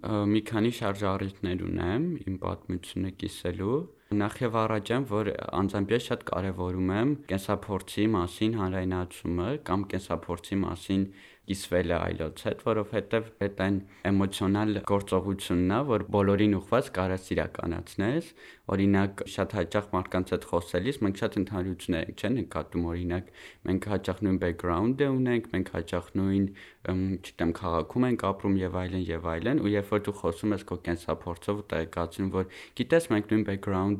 մի քանի շարժառիթներ ունեմ իմ պատմությունը կիսելու։ Նախ եւ առաջ եմ, որ անձամբ ես շատ կարեւորում եմ կենսափորձի մասին հանրայնացումը կամ կենսափորձի մասին կիսվելը այլոց հետ, որովհետև այդ այն էմոցիոնալ գործողությունն է, որ բոլորին ուղված կարաս իրականացնես։ Օրինակ, շատ հաճախ մարդկանց հետ խոսելիս մենք շատ ընդհանրություններ ենք, չէ՞, նկատում, օրինակ, մենք հաճախ նույն բեքգրաունդը ունենք, մենք հաճախ նույն, չգիտեմ, քաղաքում ենք ապրում եւ այլն եւ այլն, ու երբ որ դու խոսում ես քո կենսափորձով ու տեղեկացնում, որ գիտես, մենք նույն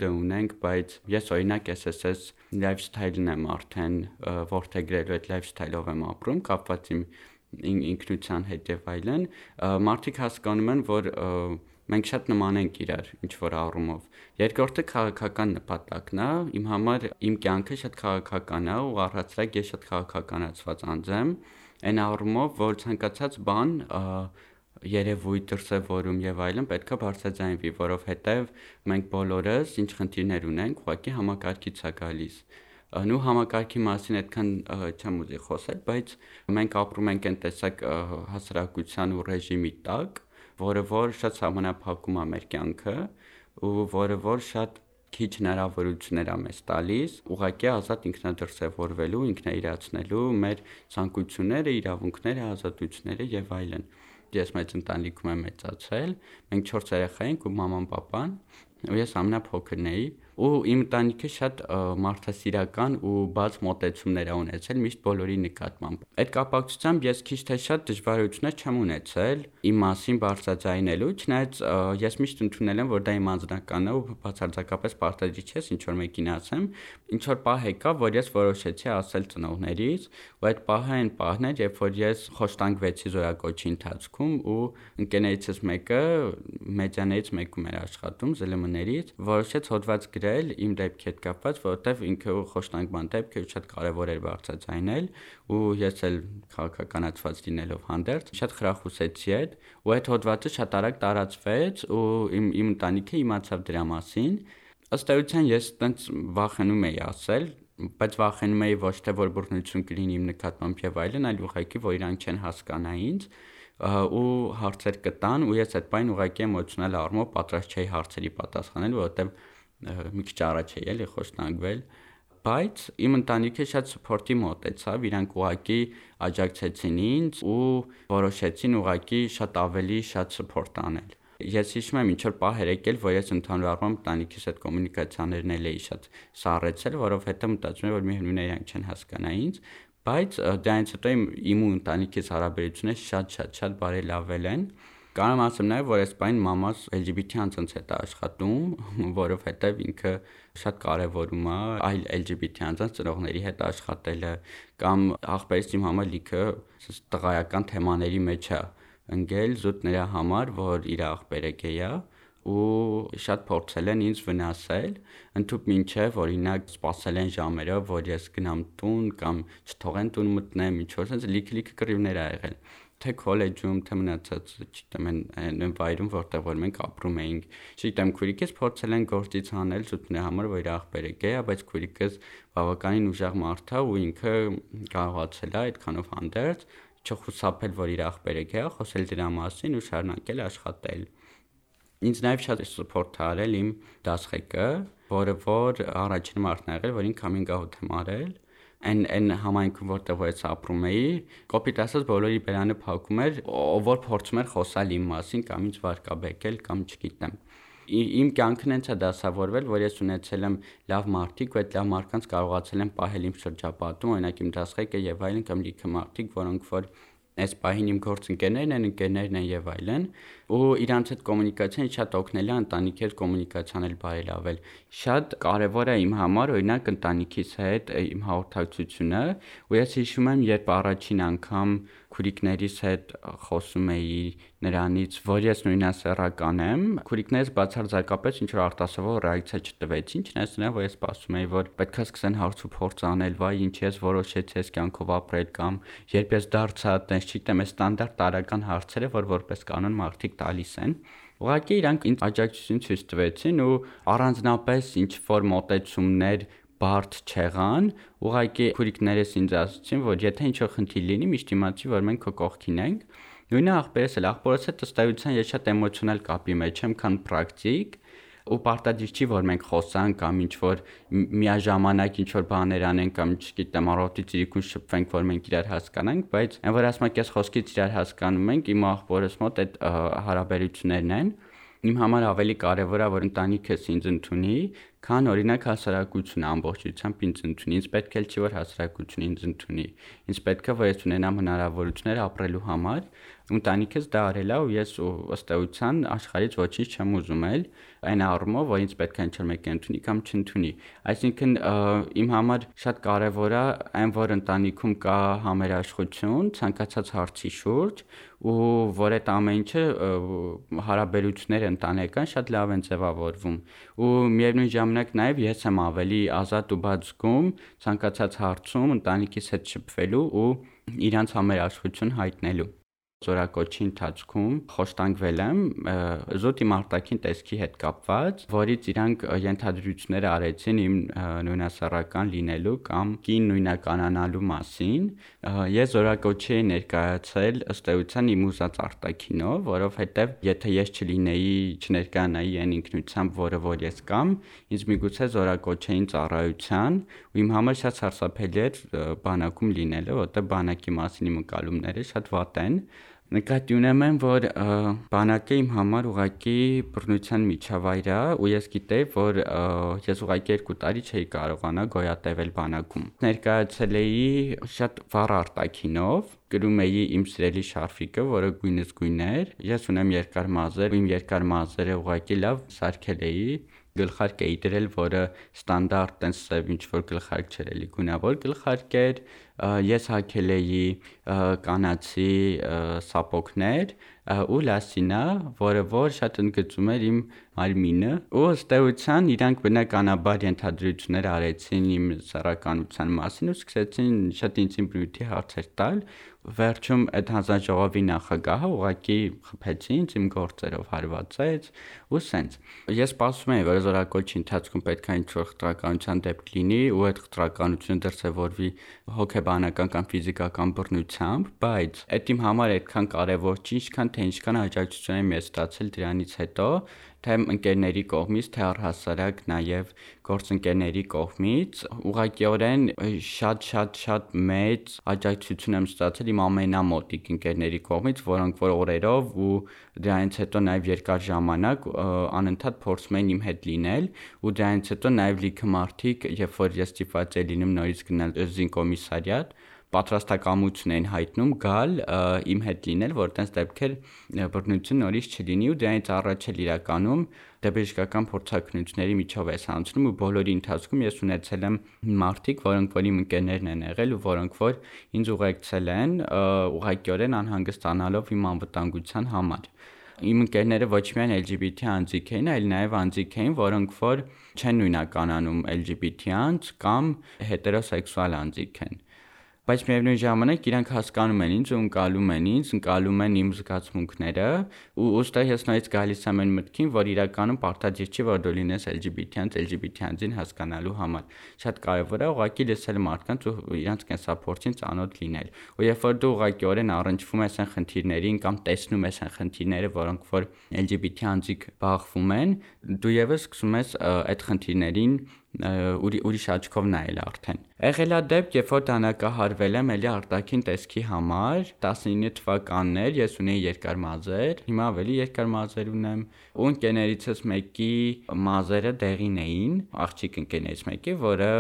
դե ունենք, բայց ես օրինակ SSS lifestyle-ն եմ արդեն որթեգրելու, այդ lifestyle-ով եմ ապրում, կապված իմ ինքնության հետ եւ այլն, մարդիկ հասկանում են, որ մենք շատ նման ենք իրար ինչ որ առումով։ Երկրորդը քաղաքական նպատակն է։ Իմ համար իմ կյանքը շատ քաղաքական է ու առհասարակ ես շատ քաղաքականացված անձ եմ այն առումով, որ ցանկացած բան երևույթ, դրսևորում եւ այլն պետքա բարձրաձայնվի, որովհետեւ մենք բոլորս ինչ խնդիրներ ունենք, ուղղակի համակարգից է գալիս նու համակարգի մասին այդքան չեմ ուզի խոսել, բայց մենք ապրում ենք այն տեսակ հասարակության ու ռեժիմի տակ, որը որ շատ համանապակում է մեր կյանքը ու որը որ շատ քիչ հնարավորություններ է մեզ տալիս ուղղակի ազատ ինքնադրսևորվելու, ինքնաիրացնելու մեր ցանկությունները, իրավունքները, ազատությունները եւ այլն։ Ես մեծ ընտանիքում եմ մեծացել, մենք 4 երեխա ենք ու մաման, պապան, ու ես ամենափոքրն էի ու իմ ընտանիքը շատ մարդասիրական ու բաց մոտեցումներ ա ունեցել միշտ բոլորի նկատմամբ։ Այդ կապակցությամբ ես քիչ թե շատ դժվարություններ չեմ ունեցել իմ մասին բարձրաձայնելու, չնայած ես միշտ ընդունել եմ, որ դա իմ անձնականն է ու բացարձակապես պարտադիր չէ ինչ որ մեկին ասեմ։ Ինչ որ պահ եկա, որ ես որոշեցի ասել ծնողներից, ու այդ պահը այն պահն էր, երբ որ ես խոշտանգվեցի զորակոչի ընթացքում ու ընկերներիցս մեկը մեդիաներից մեկում էր աշխատում ԶԼՄ-ներից, որոշեց հոդված գրել իմ դեպքի հետ կապված, որովհետև ինքը խոշտանգման դեպք է, շատ կարևոր էր բարձրացնել ու ես էլ քաղաքականացված լինելով հանդերձ շատ խրախուսեցի այդ ու այդ հոդվածը շատ արագ տարածվեց ու իմ իմ ընտանիքը իմացավ դրա մասին ըստ էության ես տենց վախենում էի ասել բայց վախենում էի ոչ թե որ բռնություն կլինի իմ նկատմամբ եւ այլն, այլ ուղղակի որ իրանք չեն հասկանա ինձ ու հարցեր կտան ու ես այդ բան ուղղակի էմոցիոնալ առումով պատրաստ չէի հարցերի պատասխանել, որովհետեւ մի քիչ առաջ էի էլի խոստանգվել բայց իմ ընտանիքը շատ սփորտի մոտեցավ, իրանք ուղակի աջակցեցին ինձ ու որոշեցին ուղակի շատ ավելի շատ սփորտ անել։ Ես հիշում եմ ինչ որ պահեր եկել, որ ես ընդհանուր առմամբ ընտանիքիս հետ կոմունիկացիաներն էի շատ սառեցել, որովհետեւ մտածում եմ, որ միևնույն է իրանք չեն հասկանա ինձ, բայց դրանից հետո իմ իմ ու ընտանիքիս հարաբերությունները շատ-շատ շատ բարելավել են։ Կարող եմ ասեմ նաև, որ այս բան մամաս LGBT անձանց հետ է աշխատում, որովհետև ինքը շատ կարևորում է այլ LGBT անձանց ծնողների հետ աշխատելը կամ ախպերս իմ համար լիքը տղայական թեմաների մեջ է ընկել զուտ նրա համար, որ իր ախպերը գեյ է ու շատ փորձել են ինձ վնասել, ընդհուպ մինչև օրինակ սпасել են ժամերով, որ ես գնամ տուն կամ չթողեն տուն մտնեմ, ինչ որ sense լիք-լիք կռիվներ ա եղել։ լիկ, թե քոլեջում, թե մնացած, չգիտեմ, այն այն վայրում, որտեղ որ մենք ապրում էինք։ Չգիտեմ, քուրիկս փորձել են գործից հանել զուտնի համար, որ իր աղբերը գեյ է, բայց քուրիկս բավականին ուժեղ մարդ է ու ինքը կարողացել է այդքանով հանդերձ չխուսափել, որ իր աղբերը գեյ է, խոսել դրա մասին ու շարունակել աշխատել։ Ինձ նաև շատ սուպորտ արել իմ դասղեկը, որը որ առաջին մարդն ա եղել, որին coming out եմ արել այն այն համայնքում որտեղ որ ես ապրում էի, կոպիտ ասած բոլորի բերանը փակում էր, որ փորձում էր խոսալ իմ մասին կամ ինձ վարկաբեկել կամ չգիտեմ իմ կյանքն հենց է դասավորվել, որ ես ունեցել եմ լավ մարդիկ, ու այդ լավ մարդկանց կարողացել եմ պահել իմ շրջապատում, օրինակ իմ դասղեկը եւ այլն կամ լիքը մարդիկ, որոնք որ այս պահին իմ գործընկերներն են, ընկերներն են եւ այլն, ու իրանց հետ կոմունիկացիան շատ օգնել է ընտանիքի հետ կոմունիկացիան էլ բարելավել։ Շատ կարևոր է իմ համար օրինակ ընտանիքիս հետ իմ հաղորդակցությունը, ու ես հիշում եմ, երբ առաջին անգամ քուրիկներիս հետ խոսում էի նրանից, որ ես նույնասեռական եմ, քուրիկներից բացարձակապես ինչ որ արտասովոր ռեակցիա չտվեցին, չնայած նրան, որ ես սպասում էի, որ պետքա սկսեն հարց ու փորձ անել, վայ, ինչ ես որոշեցի ես կյանքով ապրել կամ երբ ես դարձա, տես չգիտեմ, այս ստանդարտ տարական հարցերը, որ որպես կանոն մարդիկ տալիս են։ Ուղղակի իրանք ինձ աջակցություն ցույց տվեցին ու առանձնապես ինչ որ մոտեցումներ բարդ չեղան, ուղղակի քուրիկներս ինձ ասացին, որ եթե ինչ-որ խնդիր լինի, միշտ իմացի, որ մենք քո կողքին ենք։ Նույնը աղբերս էլ, աղբորս հետ ըստ էության ես շատ էմոցիոնալ կապի մեջ եմ, քան պրակտիկ ու պարտադիր չի որ մենք խոսանք կամ ինչ որ միաժամանակ ինչ որ բաներ անենք կամ չգիտեմ առօրդի ծիրիկուն շփվենք որ մենք իրար հասկանանք, բայց այն որ ասում եք ես խոսքից իրար հասկանում ենք, իմ աղբորս մոտ այդ հարաբերություններն են իմ համար ավելի կարևոր է որ ընտանիքս ինձ ընդունի, քան օրինակ հասարակությունը ամբողջությամբ ինձ ընդունի։ Ինձ պետք է չի որ հասարակությունը ինձ ընդունի։ Ինձ պետք է որ ես ունենամ հնարավորություններ ապրելու համար ընտանիքս դա արել է ու ես ըստ էության աշխարհից ոչինչ չեմ ուզում էլ այն առումով որ ինձ պետք է ինչ-որ մեկը ընդունի կամ չընդունի այսինքն իմ համար շատ կարևոր է այն որ ընտանիքում կա համերաշխություն ցանկացած հարցի շուրջ ու որ այդ ամեն ինչը հարաբերությունները ընտանեկան շատ լավ են ձևավորվում ու միևնույն ժամանակ նաև ես եմ ավելի ազատ ու բաց զգում ցանկացած հարցում ընտանիքիս հետ շփվելու ու իրանց համերաշխություն հայտնելու Զորակոչի ընթացքում խոշտանգվել եմ զուտ իմ արտաքին տեսքի հետ կապված, որից իրանք ենթադրություններ արեցին իմ նույնասեռական լինելու կամ կին նույնականանալու մասին։ Ես զորակոչի էի ներկայացել ըստ էության իմ ուզած արտաքինով, որովհետև եթե ես չլինեի, չներկայանայի այն ինքնությամբ, որը որ ես կամ, ինձ միգուցե զորակոչեին ծառայության ու իմ համար շատ սարսափելի էր բանակում լինելը, որտեղ բանակի մասին իմ ընկալումները շատ վատ են Նկատի ունեմ, որ բանակը իմ համար ուղակի բռնության միջավայր է ու ես գիտեի, որ ես ուղակի 2 տարի չէի կարողանա գոյատևել բանակում։ Ներկայացել էի շատ վառ արտակինով, գրում էի իմ սիրելի շարֆիկը, որը գույնս գույն էր։ Ես ունեմ երկար մազեր, իմ երկար մազերը ուղակի լավ սարքել էի գլխարկ էի դրել, որը ստանդարտ տենց սև ինչ որ գլխարկ չէր էլի, գունավոր գլխարկ էր, ես հագել էի կանացի սապոգներ ու լասինա, որը որ շատ ընդգծում էր իմ մարմինը ու ըստ էության իրանք բնականաբար ենթադրություններ արեցին իմ սեռականության մասին ու սկսեցին շատ ինձ իմ բնույթի հարցեր տալ վերջում այդ հանձնաժողովի նախագահը ուղակի խփեց ինձ իմ գործերով հարվածեց ու սենց ես սպասում էի որ զորակոչի ընթացքում պետք է ինչ-որ խտրականության դեպք լինի ու այդ խտրականությունը դրսևորվի հոգեբանական կամ ֆիզիկական բռնությամբ բայց այդ իմ համար այդքան կարևոր չի ինչքան թե ինչքան աջակցություն եմ ես ստացել դրանից հետո թե ընկերների կողմից, թե առհասարակ նաև գործընկերների կողմից ուղղակիորեն շատ-շատ-շատ մեծ աջակցություն եմ ստացել իմ ամենամոտիկ ընկերների կողմից, որոնք որ օրերով ու դրանից հետո նաև երկար ժամանակ անընդհատ փորձում էին իմ հետ լինել ու դրանից հետո նաև լիքը մարդիկ, երբ որ ես ստիպված էի լինում նորից գնալ զինկոմիսարիատ, պատրաստակամություն են հայտնում գալ իմ հետ լինել, որ տենց դեպքեր բռնություն նորից չլինի ու դրանից առաջ էլ իրականում դեպեշկական փորձակնությունների միջով ես անցնում ու բոլորի ընթացքում ես ունեցել եմ մարդիկ, որոնք որ իմ ընկերներն են եղել ու որոնք որ ինձ ուղեկցել են ուղղակիորեն անհանգստանալով իմ անվտանգության համար իմ ընկերները ոչ միայն LGBT անձիկ էին, այլ նաև անձիկ էին, որոնք որ չեն նույնականանում LGBT անձ կամ հետերոսեքսուալ անձիկ են բայց միևնույն ժամանակ իրանք հասկանում են ինձ ու ընկալում են ինձ, ընկալում են իմ զգացմունքները ու ուստի ես նույնիսկ գալիս եմ այն մտքին, որ իրականում պարտադիր չի որ դու լինես LGBT-ից, LGBT-ին հասկանալու համար։ Շատ կարևոր է ուղղակի լսել մարդկանց ու իրանք կենսափորձին ծանոթ լինել։ Ու երբ որ դու ուղղակիորեն առնչվում ես այն խնդիրներին կամ տեսնում ես այն խնդիրները, որոնք որ LGBT անձիկ բախվում են, դու եւս սկսում ես այդ խնդիրներին ուրիշ աչքով նայել արդեն։ Եղել է դեպք, երբ որ դանակահարվել եմ էլի արտաքին տեսքի համար 19 թվականներ, ես ունեի երկար մազեր, հիմա ավելի երկար մազեր ունեմ, ու ընկերներիցս մեկի մազերը դեղին էին, աղջիկ ընկերներից մեկի, որը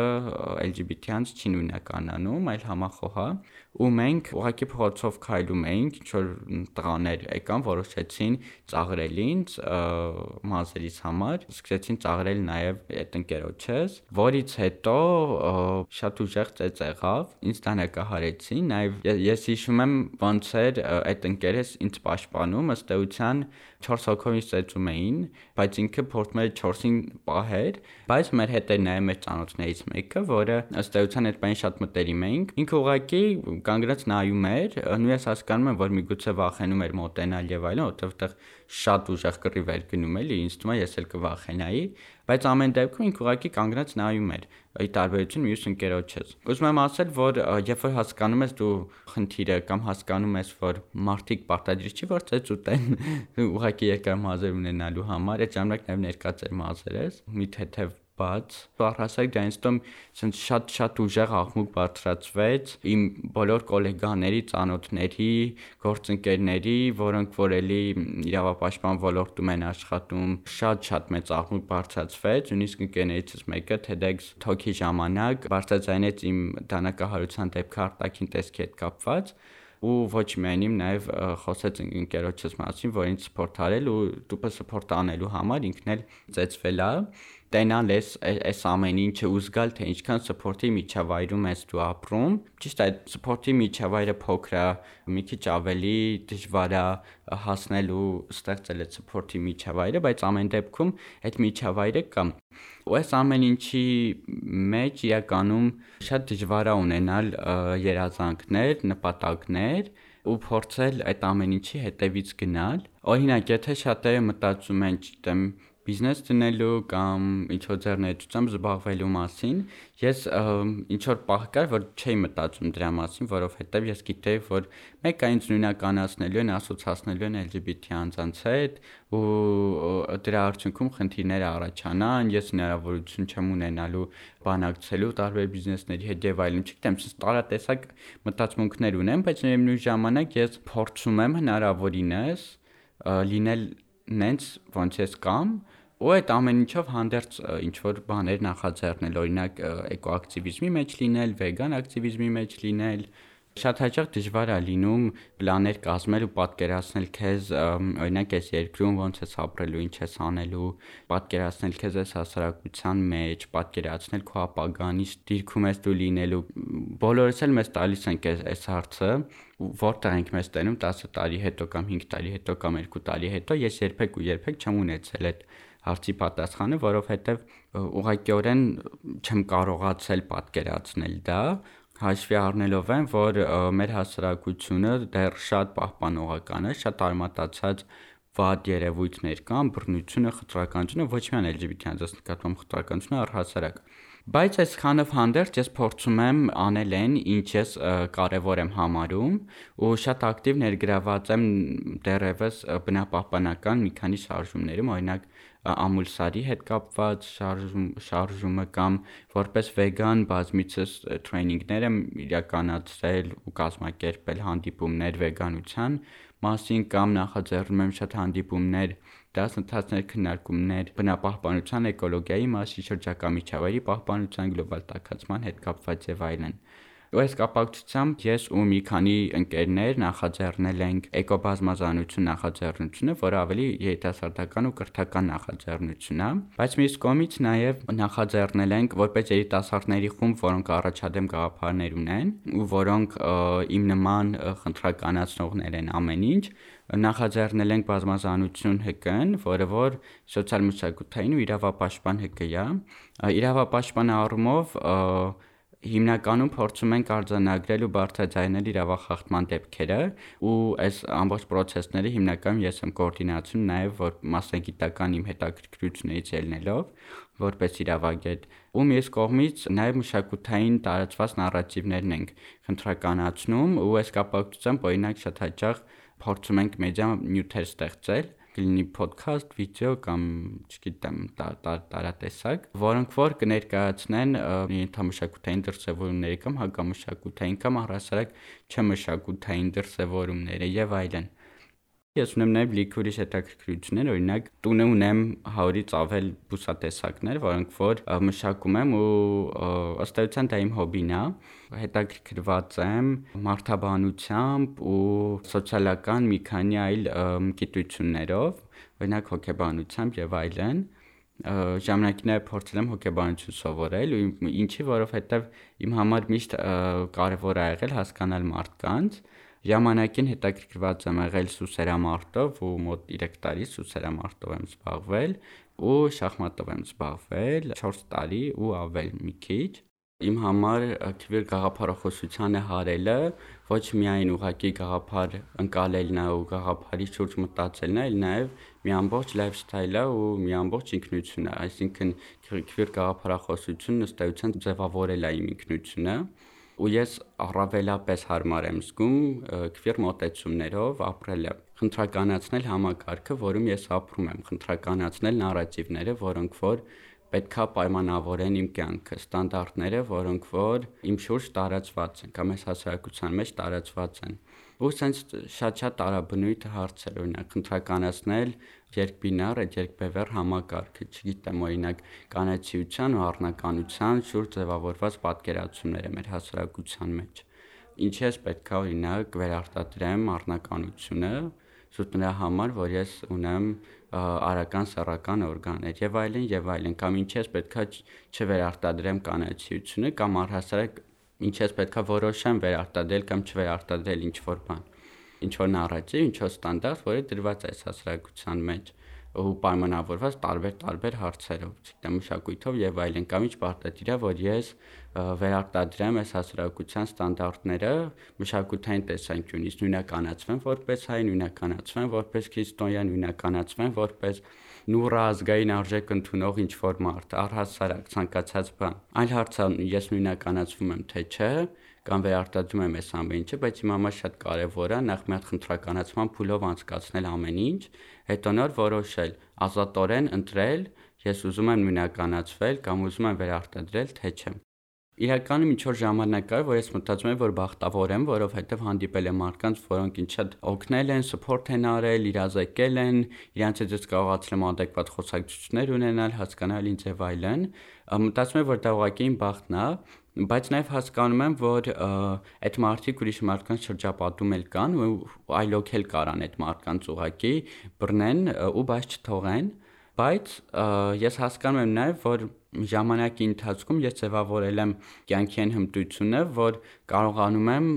LGBT-անց չի նույնականանում, այլ համախոհ է ու մենք ուղղակի փողոցով քայլում էինք, ինչ որ տղաներ եկան, որոշեցին ծաղրել ինձ մազերիս համար, սկսեցին ծաղրել նաև այդ ընկերոջս, որից հետո շատ ուժեղ ծեծ եղավ, ինձ տանակահարեցին, նաև ես հիշում եմ ոնց էր այդ ընկերս ինձ պաշտպանում, ըստ էության 4 հոգով ինձ ծեծում էին, բայց ինքը էր 4-ին պահեր, բայց մեր հետ էր նաև մեր ծանոթներից մեկը, որը ըստ էության այդ բանը շատ մտերիմ էինք։ Ինքը ուղղակի կանգնած նայում էր, նույնիսկ հասկանում եմ, որ միգուցե վախենում էր մոտենալ եւ այլն, որովհետեւ շատ ուժեղ կռիվ էր գնում էլի, ինձ թվում է ես էլ կվախենայի, բայց ամեն դեպքում ինքը ուղղակի կանգնած նայում էր ի տարբերություն մյուս ընկերոջից։ Ուզում եմ ասել, որ երբ որ հասկանում ես դու խնդիրը կամ հասկանում ես, որ մարդիկ պարտադիր չի որ ծեծ ուտեն ուղակի երկար մազեր ունենալու համար, այդ ժամանակ նաև ներկա ծեր մազերես, մի թեթև բաց։ Առհասարակ դրանից հետո ցենց շատ-շատ ուժեղ աղմուկ բարձրացվեց իմ բոլոր գոլեգաների, ծանոթների, գործընկերների, որոնք որ էլի իրավապաշտպան ոլորտում են աշխատում, շատ-շատ մեծ աղմուկ բարձրացվեց, նույնիսկ ընկերներիցս մեկը TEDx talk-ի ժամանակ բարձրացանեց իմ դանակահարության դեպքը արտաքին տեսքի հետ կապված ու ոչ միայն իմ նաև խոսեց ընկերոջս մասին, որ ինձ սպորտ արել ու դուպը սպորտ անելու համար ինքն էլ ծեծվել է տենալ այս այս ամեն ինչը ու զգալ թե ինչքան սպորտի միջավայրում ես դու ապրում ճիշտ է սպորտի միջավայրը փոքր է մի քիչ ավելի դժվար է հասնելու ստեղծել այդ սպորտի միջավայրը բայց ամեն դեպքում այդ միջավայրը կա ու այս ամեն ինչի մեջ իրականում շատ դժվար է ունենալ երազանքներ նպատակներ ու փորձել այդ ամեն ինչի հետևից գնալ օրինակ եթե շատերը մտածում են չգիտեմ բիզնես դնելու կամ ինչ որ ձեռնարկությամբ զբաղվելու մասին, ես ինչ որ պահ կար, որ չէի մտածում դրա մասին, որովհետև ես գիտեի, որ մեկը ինձ նույնականացնելու են, ասոցացնելու են LGBT անձանց հետ ու դրա արդյունքում խնդիրներ առաջանան, ես հնարավորություն չեմ ունենալու բանակցելու տարբեր բիզնեսների հետ եւ այլն, չգիտեմ, ես տարատեսակ մտածմունքներ ունեմ, բայց նույն ժամանակ ես փորձում եմ հնարավորինս լինել նենց ոնց ես կամ ու այդ ամեն ինչով հանդերձ ինչ որ բաներ նախաձեռնել, օրինակ էկոակտիվիզմի մեջ լինել, վեգան ակտիվիզմի մեջ լինել, շատ հաճախ դժվար է լինում պլաներ կազմել ու պատկերացնել քեզ օրինակ այս երկրում ոնց ես ապրելու, ինչ ես անելու, պատկերացնել քեզ այս հասարակության մեջ, պատկերացնել քո ապագան, ինչ դիրքում ես դու լինելու։ Բոլորս էլ մեզ տալիս են այս հարցը, որտեղ ենք մեզ տենում 10 տարի հետո կամ 5 տարի հետո կամ 2 տարի հետո, ես երբեք ու երբեք չեմ ունեցել այդ հարցի պատասխանը, որովհետև ուղղակիորեն չեմ կարողացել պատկերացնել դա, հաշվի առնելով են, որ մեր հասարակությունը դեռ շատ պահպանողական է, շատ արմատացած վատ երևույթներ կան, բռնությունը, խտրականությունը, ոչ միայն LGBT անձանց նկատմամբ խտրականությունը առհասարակ։ Բայց այսքանով հանդերձ ես փորձում եմ անել այն, ինչ ես կարևոր եմ համարում ու շատ ակտիվ ներգրաված եմ դեռևս բնապահպանական մի քանի շարժումներում, օրինակ ամուլսարի հետ կապված շարժում շարժումը կամ որպես վեգան բազմիցս տրեյնինգներ եմ իրականացրել ու կազմակերպել հանդիպումներ վեգանության մասին կամ նախաձեռնում եմ շատ հանդիպումներ դասընթացներ քննարկումներ բնապահպանության էկոլոգիայի մասի շրջակա միջավայրի պահպանության գլոբալ տաքացման հետ կապված եւ այլն ու այս կապակցությամբ ես ու մի քանի ընկերներ նախաձեռնել ենք էկոբազմազանություն նախաձեռնությունը, որը ավելի երիտասարդական ու կրթական նախաձեռնություն է, բայց մյուս կողմից նաև նախաձեռնել ենք որպես երիտասարդների խումբ, որոնք առաջադեմ գաղափարներ ունեն ու որոնք իմ նման խնդրականացնողներ են ամեն ինչ, նախաձեռնել ենք բազմազանություն ՀԿ-ն, որը որ սոցիալ-մշակութային ու իրավապաշտպան ՀԿ է։ Իրավապաշտպան առումով հիմնականում փորձում ենք արձանագրել ու բարձրաձայնել իրավախախտման դեպքերը ու այս ամբողջ process-ները հիմնականում ես եմ կոորդինացնում նաև որ մասնագիտական իմ հետաքրքրությունից ելնելով որպես իրավագետ ու մյուս կողմից նաև մշակութային տարածված նարատիվներն ենք խնդրականացնում ու այս կապակցությամբ օրինակ շատ հաճախ փորձում ենք մեդիա նյութեր ստեղծել կլինի ոդքասթ, վիդեո կամ չգիտեմ, տարատեսակ, որոնք որ կներկայացնեն ենթամշակութային դրսևորումների կամ հակամշակութային կամ առհասարակ չմշակութային դրսևորումները եւ այլն։ Ես ունեմ նաև լիքուրի հետաքրքրություններ, օրինակ տունը ունեմ 100-ից ավել բուսատեսակներ, որոնք որ մշակում եմ ու ըստ էության դա իմ հոբին է։ Հետաքրքրված եմ մարդաբանությամբ ու սոցիալական մի քանի այլ գիտություններով, օրինակ հոգեբանությամբ եւ այլն ժամանակին է փորձել եմ հոգեբանություն սովորել ու ինչի որովհետև իմ համար միշտ կարևոր է եղել հասկանալ մարդկանց Ժամանակին հետաքրքրված եմ եղել սուսերամարտով ու մոտ 3 տարի սուսերամարտով եմ զբաղվել ու շախմատով եմ զբաղվել 4 տարի ու ավել մի քիչ Իմ համար քվիր գաղափարախոսությանը հարելը ոչ միայն ուղակի գաղափար ընկալելն է ու գաղափարի շուրջ մտածելն է, այլ նաև մի ամբողջ է ու մի ամբողջ ինքնություն է, այսինքն քվիր գաղափարախոսությունն ըստ էության ձևավորել է իմ ինքնությունը ու ես առավելապես հարմար եմ զգում քվիր մոտեցումներով ապրելը խնդրականացնել համակարգը, որում ես ապրում եմ, խնդրականացնել նարատիվները, որոնք որ պետքա պայմանավորեն իմ կյանքը, ստանդարտները, որոնք որ իմ շուրջ տարածված են կամ այս հասարակության մեջ տարածված են։ Ու սենց շատ-շատ տարաբնույթ հարցեր, օրինակ, խնդրականացնել երկբինար, այդ երկբևեռ համակարգը, չգիտեմ, օրինակ, կանացիության ու առնականության շուրջ ձևավորված պատկերացումները մեր հասարակության մեջ։ Ինչի՞ էս պետքա օրինակ վերարտադրեմ առնականությունը, զուտ նրա համար, որ ես ունեմ արական սեռական օրգաններ եւ այլն եւ այլն կամ ինչպես պետքա չվերարտադրեմ կանացիությունը կամ առհասարակ ինչպես պետքա որոշեմ վերարտադրել կամ չվերարտադրել ինչ որ բան ինչ որ նարատիվ, ինչ որ ստանդարտ, որը դրված է հասարակության մեջ ու պայմանավորված տարբեր-տարբեր հարցերով, չգիտեմ, մշակույթով եւ այլն, կամ ինչ պարտադիր է, որ ես վերարտադրեմ այս հասարակության ստանդարտները մշակութային տեսանկյունից, նույնականացվեմ որպես հայ, նույնականացվեմ որպես քրիստոնյա, նույնականացվեմ որպես նուռ ազգային արժեք ընդունող ինչ որ մարդ, առհասարակ ցանկացած բան։ Այլ հարցը ես նույնականացվում եմ թե չէ, կամ վերարտադրում եմ այս ամեն ինչը, բայց իմ համար շատ կարևոր է նախ մի հատ խնդրականացման փուլով անցկացնել ամեն ինչ, հետո նոր որոշել, ազատորեն ընտրել, ես ուզում եմ նույնականացվել կամ ուզում եմ վերարտադրել, թե չէ։ Իրականում ինչ որ ժամանակ կա, որ ես մտածում եմ, որ բախտավոր եմ, որովհետև հանդիպել եմ մարդկանց, որոնք ինձ շատ օգնել են, սփորթ են արել, իրազեկել են, իրանց հետ ես կարողացել եմ adekvat խոսակցություններ ունենալ, հասկանալ ինձ եւ այլն։ Մտածում եմ, որ դա ուղղակի իմ բախտն է, բայց նաև հասկանում եմ, որ այդ մարդիկ ուրիշ մարդկանց շրջապատում էլ կան ու այլոք էլ կարան այդ մարդկանց ուղակի բռնեն ու բայց չթողեն, բայց ես հասկանում եմ նաև, որ ժամանակի ընթացքում ես ձևավորել եմ կյանքի այն հմտությունը, որ կարողանում եմ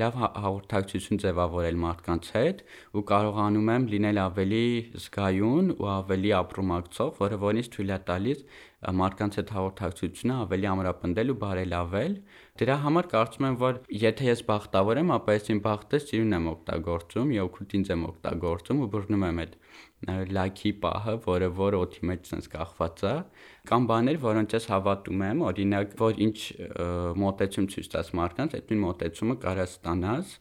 լավ հա-, հաղորդակցություն ձևավորել մարդկանց հետ ու կարողանում եմ լինել ավելի զգայուն ու ավելի ապրումակցող, որը որ ինձ թույլ է տալիս մարդկանց հետ հաղորդակցությունը ավելի ամրապնդել ու բարելավել։ Դրա համար կարծում եմ, որ եթե ես բախտավոր եմ, ապա ես իմ բախտը սիրուն եմ օգտագործում, օգուտ ինձ եմ օգտագործում ու բռնում եմ այդ լաքի պահը, որը որ օթի մեջ sense կախված է, կամ բաներ, որոնց ես հավատում եմ, օրինակ, որ ինչ մոտեցում ցույց տաս մարդկանց, այդ նույն մոտեցումը կարա ստանաս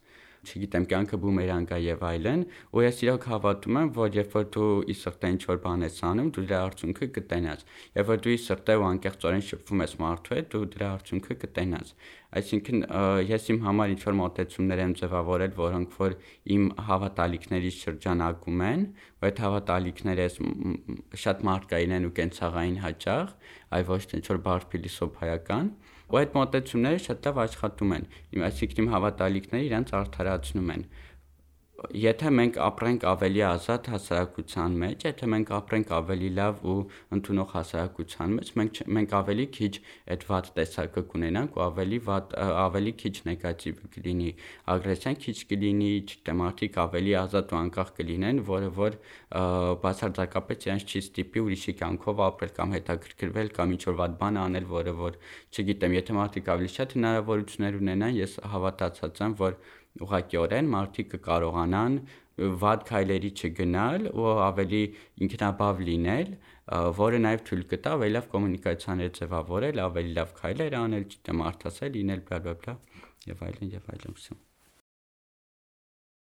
չգիտեմ, կյանքը բումերանգ է եւ այլն, ու ես իրոք հավատում եմ, որ երբ որ դու ի սրտե ինչ որ բան ես անում, դու դրա արդյունքը կտենաս։ Երբ որ դու ի սրտե ու անկեղծորեն շփվում ես մարդու հետ, դու դրա արդյունքը կտենաս։ Այսինքն ես իմ համար ինչ որ մոտեցումներ եմ ձևավորել, որոնք որ իմ հավատալիքներից շրջանակում են, ու այդ հավատալիքները շատ մարդկային են ու կենցաղային հաճախ, այլ ոչ թե ինչ որ բար փիլիսոփայական ու այդ մոտեցումները շատ լավ աշխատում են։ Իմ այսինքն իմ հավատալիքները իրենց արդարացնում են եթե մենք ապրենք ավելի ազատ հասարակության մեջ, եթե մենք ապրենք ավելի լավ ու ընդունող հասարակության մեջ, մենք մենք ավելի քիչ այդ վատ տեսակը կունենանք ու ավելի վատ ավելի քիչ նեգատիվ կլինի, ագրեսիան քիչ կլինի, չգիտեմ, մարդիկ ավելի ազատ ու անկախ կլինեն, որը որ բացարձակապես իրենց չի ստիպի ուրիշի կյանքով ապրել կամ հետաքրքրվել կամ ինչ որ վատ բան անել, որը որ չգիտեմ, եթե մարդիկ ավելի շատ հնարավորություններ ունենան, ես հավատացած եմ, որ ուղղակիորեն մարդիկ կկարողանան վատ քայլերի չգնալ ու ավելի ինքնաբավ լինել, որը նաև թույլ կտա ավելի լավ կոմունիկացիաներ ձևավորել, ավելի լավ քայլեր անել, չգիտեմ, արդասել լինել, բլա բլա բլա եւ այլն եւ այլն։